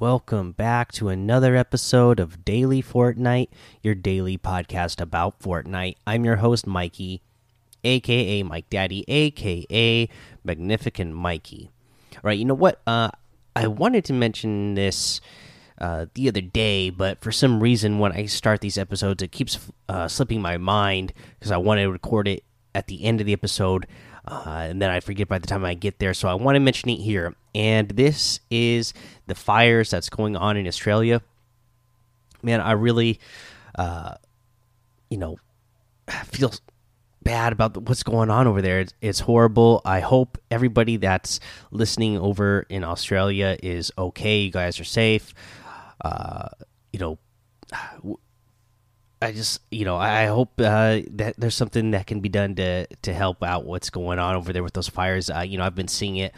Welcome back to another episode of Daily Fortnite, your daily podcast about Fortnite. I'm your host, Mikey, aka Mike Daddy, aka Magnificent Mikey. All right, you know what? Uh, I wanted to mention this uh, the other day, but for some reason, when I start these episodes, it keeps uh, slipping my mind because I want to record it at the end of the episode. Uh, and then I forget by the time I get there. So I want to mention it here. And this is the fires that's going on in Australia. Man, I really, uh, you know, feel bad about what's going on over there. It's, it's horrible. I hope everybody that's listening over in Australia is okay. You guys are safe. Uh, you know, I just, you know, I hope uh, that there's something that can be done to to help out what's going on over there with those fires. Uh, you know, I've been seeing it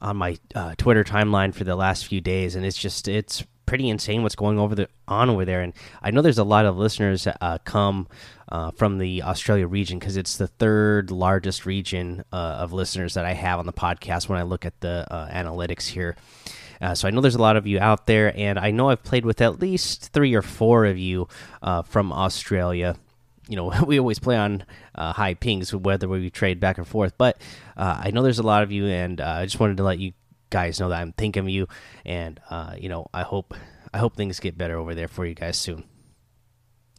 on my uh, Twitter timeline for the last few days, and it's just it's pretty insane what's going over the on over there. And I know there's a lot of listeners uh, come uh, from the Australia region because it's the third largest region uh, of listeners that I have on the podcast when I look at the uh, analytics here. Uh, so I know there's a lot of you out there, and I know I've played with at least three or four of you uh, from Australia. You know, we always play on uh, high pings, whether we trade back and forth. But uh, I know there's a lot of you, and uh, I just wanted to let you guys know that I'm thinking of you, and uh, you know, I hope I hope things get better over there for you guys soon.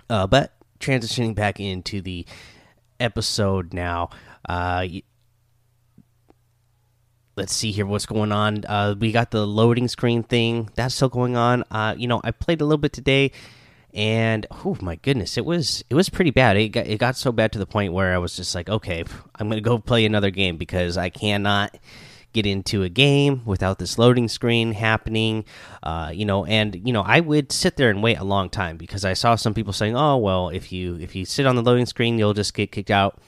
but transitioning back into the episode now let's see here what's going on. Uh, we got the loading screen thing that's still going on. Uh, you know, I played a little bit today, and oh my goodness, it was it was pretty bad. It got it got so bad to the point where I was just like, okay, I'm gonna go play another game because I cannot get into a game without this loading screen happening uh, you know and you know i would sit there and wait a long time because i saw some people saying oh well if you if you sit on the loading screen you'll just get kicked out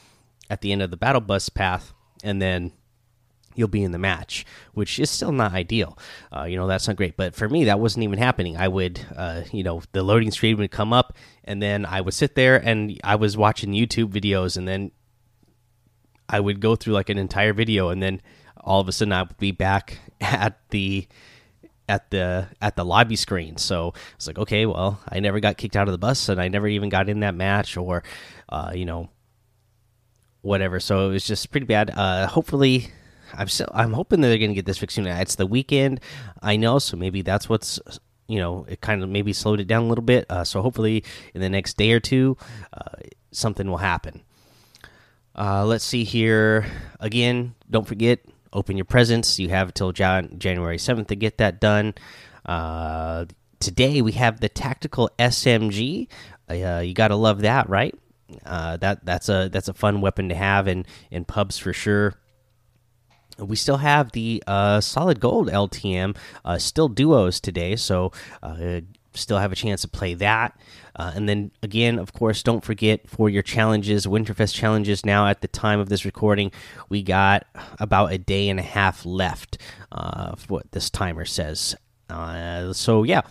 at the end of the battle bus path and then you'll be in the match, which is still not ideal. Uh, you know, that's not great. But for me, that wasn't even happening. I would, uh, you know, the loading screen would come up, and then I would sit there and I was watching YouTube videos, and then I would go through like an entire video, and then all of a sudden I would be back at the at the at the lobby screen so it's like okay well i never got kicked out of the bus and i never even got in that match or uh, you know whatever so it was just pretty bad uh, hopefully I'm still I'm hoping that they're going to get this fixed soon. It's the weekend, I know, so maybe that's what's you know it kind of maybe slowed it down a little bit. Uh, so hopefully in the next day or two, uh, something will happen. Uh, let's see here again. Don't forget open your presents. You have until Jan January seventh to get that done. Uh, today we have the tactical SMG. Uh, you got to love that, right? Uh, that that's a that's a fun weapon to have in in pubs for sure we still have the uh, solid gold LTM uh, still duos today, so uh, still have a chance to play that. Uh, and then again, of course, don't forget for your challenges, Winterfest challenges. Now at the time of this recording, we got about a day and a half left. Uh, what this timer says. Uh, so yeah,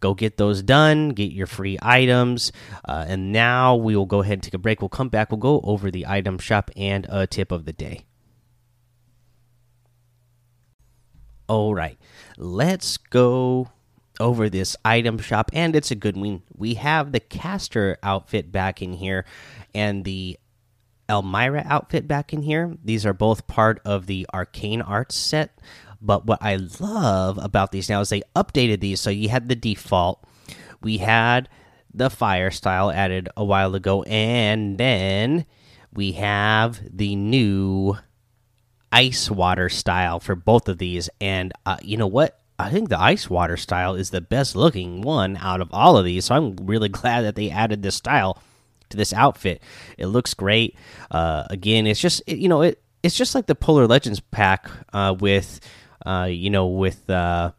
go get those done. Get your free items, and now we will go ahead and take a break. We'll come back. We'll go over the item shop and a tip of the day. All right, let's go over this item shop, and it's a good one. We have the Castor outfit back in here, and the Elmira outfit back in here. These are both part of the Arcane Arts set. But what I love about these now is they updated these. So you had the default, we had the fire style added a while ago, and then we have the new ice water style for both of these. And uh, you know what? I think the ice water style is the best looking one out of all of these. So I'm really glad that they added this style to this outfit. It looks great. Uh, again, it's just you know it it's just like the Polar Legends pack uh, with uh, you know with uh,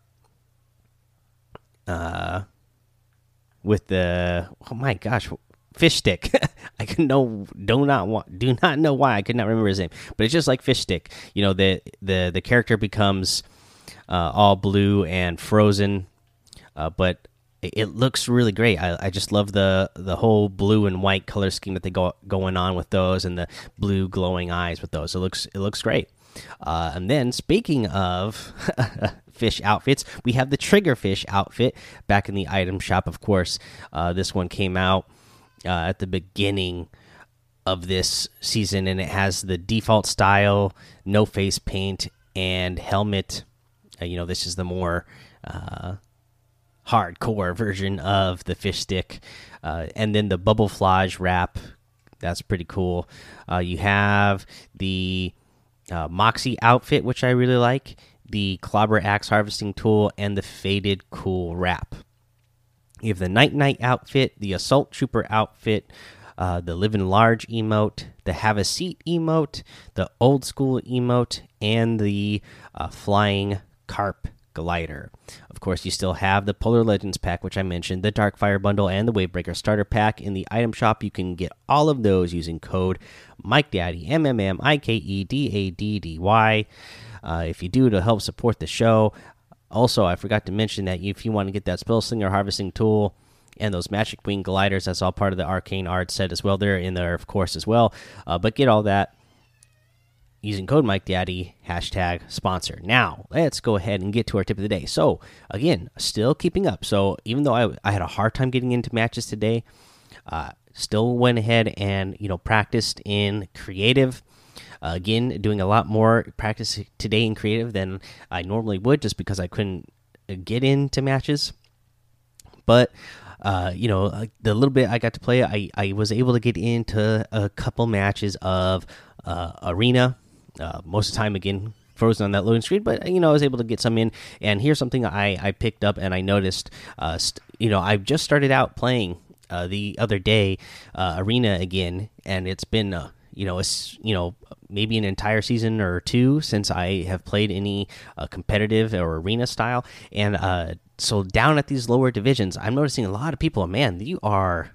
uh, with the oh my gosh Fishstick. I can know do not want do not know why I could not remember his name, but it's just like Fishstick. You know the the the character becomes uh, all blue and frozen, uh, but it, it, looks really great. I, I just love the the whole blue and white color scheme that they go going on with those, and the blue glowing eyes with those. It looks it looks great. Uh, and then, speaking of fish outfits, we have the Triggerfish outfit back in the item shop. Of course, uh, this one came out uh, at the beginning of this season, and it has the default style, no face paint, and helmet. Uh, you know, this is the more uh, hardcore version of the Fishstick, uh, and then the bubble flage wrap. That's pretty cool. Uh, you have the uh, Moxie outfit, which I really like, the Clobber Axe harvesting tool, and the faded cool wrap. You have the Nite Nite outfit, the Assault Trooper outfit, uh, the Living Large emote, the Have a Seat emote, the Old School emote, and the uh, Flying Carp glider. Of course, you still have the Polar Legends pack, which I mentioned, the Darkfire bundle, and the Wavebreaker starter pack. In the item shop, you can get all of those using code Mike MikeDaddy, M M M I K E D A D D Y. Uh, if you do to help support the show. Also, I forgot to mention that if you want to get that Spell Slinger harvesting tool and those Magic Wing gliders, that's all part of the Arcane Art set as well. They're in there, of course, as well. Uh, but get all that using code Mike Daddy hashtag sponsor. Now let's go ahead and get to our tip of the day. So again, still keeping up. So even though I, I had a hard time getting into matches today, uh, still went ahead and you know practiced in creative. Uh, again, doing a lot more practice today in creative than I normally would, just because I couldn't uh, get into matches. But uh, you know, the little bit I got to play, I I was able to get into a couple matches of uh, arena uh, most of the time again frozen on that loading screen but you know i was able to get some in and here's something i i picked up and i noticed uh you know i've just started out playing the other day arena again and it's been you know it's you know maybe an entire season or two since i have played any uh, competitive or arena style and uh so down at these lower divisions i'm noticing a lot of people man you are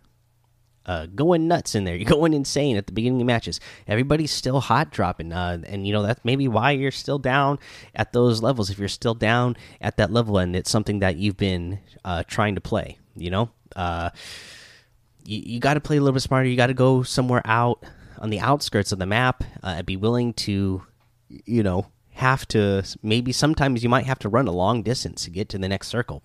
uh, going nuts in there. You're going insane at the beginning of matches. Everybody's still hot dropping, uh, and you know that's maybe why you're still down at those levels. If you're still down at that level, and it's something that you've been uh, trying to play, you know, uh, you, you got to play a little bit smarter. You got to go somewhere out on the outskirts of the map. Uh, be willing to, you know, have to maybe sometimes you might have to run a long distance to get to the next circle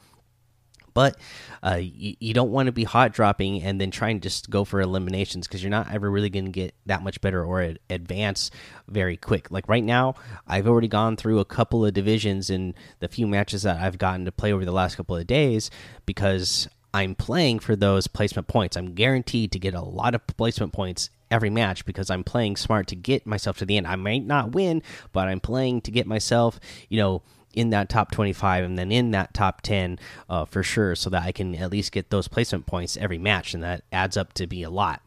but uh, you, you, don't want to be hot dropping and then trying to just go for eliminations because you're not ever really going to get that much better or advance very quick. Like right now, I've already gone through a couple of divisions in the few matches that I've gotten to play over the last couple of days because I'm playing for those placement points. I'm guaranteed to get a lot of placement points every match because I'm playing smart to get myself to the end. I might not win, but I'm playing to get myself, you know, in that top 25 and then in that top 10 uh, for sure so that I can at least get those placement points every match and that adds up to be a lot.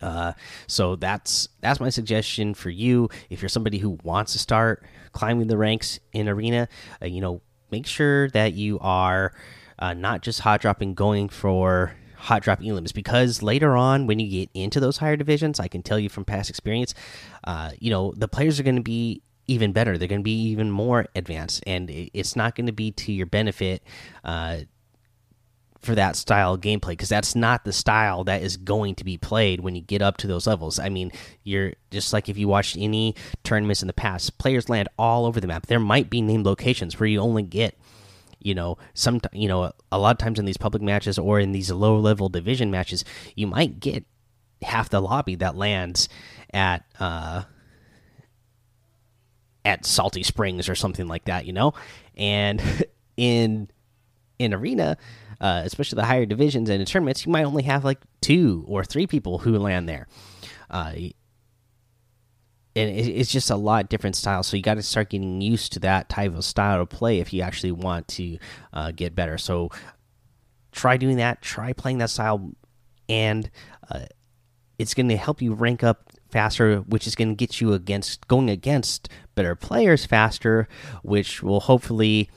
Uh, so that's that's my suggestion for you if you're somebody who wants to start climbing the ranks in arena. Uh, you know, make sure that you are uh, not just hot dropping, going for hot drop elims because later on when you get into those higher divisions, I can tell you from past experience, uh, you know the players are going to be even better. They're going to be even more advanced, and it's not going to be to your benefit uh, for that style of gameplay because that's not the style that is going to be played when you get up to those levels. I mean, you're just like if you watched any tournaments in the past, players land all over the map. There might be named locations where you only get you know some you know a lot of times in these public matches or in these low level division matches you might get half the lobby that lands at uh at Salty Springs or something like that, you know. And in in arena, uh, especially the higher divisions and in tournaments, you might only have like two or three people who land there. Uh, and it's just a lot different style. So you got to start getting used to that type of style of play if you actually want to uh, get better. So try doing that. Try playing that style, and uh, it's going to help you rank up faster, which is going to get you against going against better players faster, which will hopefully.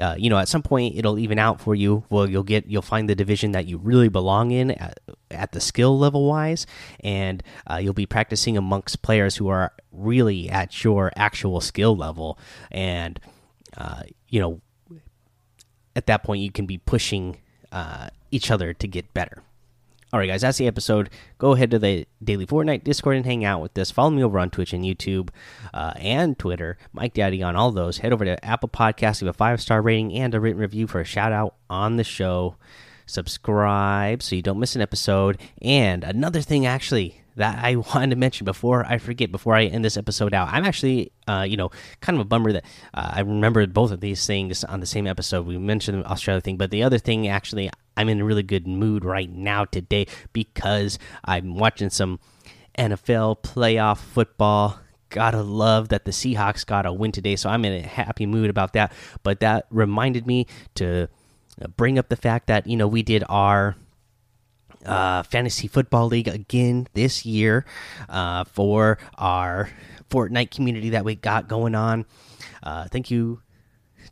Uh, you know, at some point it'll even out for you. Well, you'll get you'll find the division that you really belong in at, at the skill level wise, and uh, you'll be practicing amongst players who are really at your actual skill level. And uh, you know, at that point, you can be pushing uh, each other to get better. All right, guys, that's the episode. Go ahead to the Daily Fortnite Discord and hang out with us. Follow me over on Twitch and YouTube uh, and Twitter. Mike Daddy on all those. Head over to Apple Podcasts, leave a five star rating and a written review for a shout out on the show. Subscribe so you don't miss an episode. And another thing, actually, that I wanted to mention before I forget, before I end this episode out. I'm actually, uh, you know, kind of a bummer that uh, I remembered both of these things on the same episode. We mentioned the Australia thing, but the other thing, actually, I'm in a really good mood right now today because I'm watching some NFL playoff football. Gotta love that the Seahawks got a win today, so I'm in a happy mood about that. But that reminded me to bring up the fact that, you know, we did our uh, fantasy football league again this year uh, for our Fortnite community that we got going on. Uh, thank you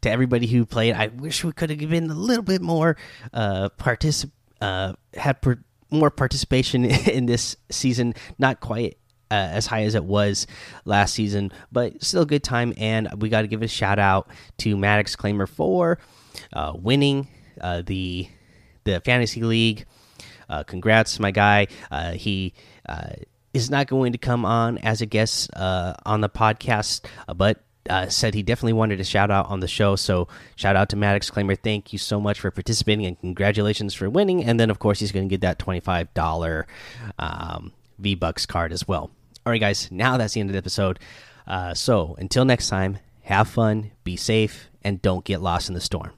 to everybody who played. I wish we could have given a little bit more uh, particip uh, had more participation in this season. Not quite uh, as high as it was last season, but still a good time. And we got to give a shout out to Maddox Claimer for uh, winning uh, the the fantasy league. Uh, congrats, my guy. Uh, he uh, is not going to come on as a guest uh, on the podcast, uh, but uh, said he definitely wanted to shout out on the show. So shout out to Maddox Claimer. Thank you so much for participating and congratulations for winning. And then of course he's going to get that twenty five dollar um, V Bucks card as well. All right, guys. Now that's the end of the episode. so until next time, have fun, be safe, and don't get lost in the storm.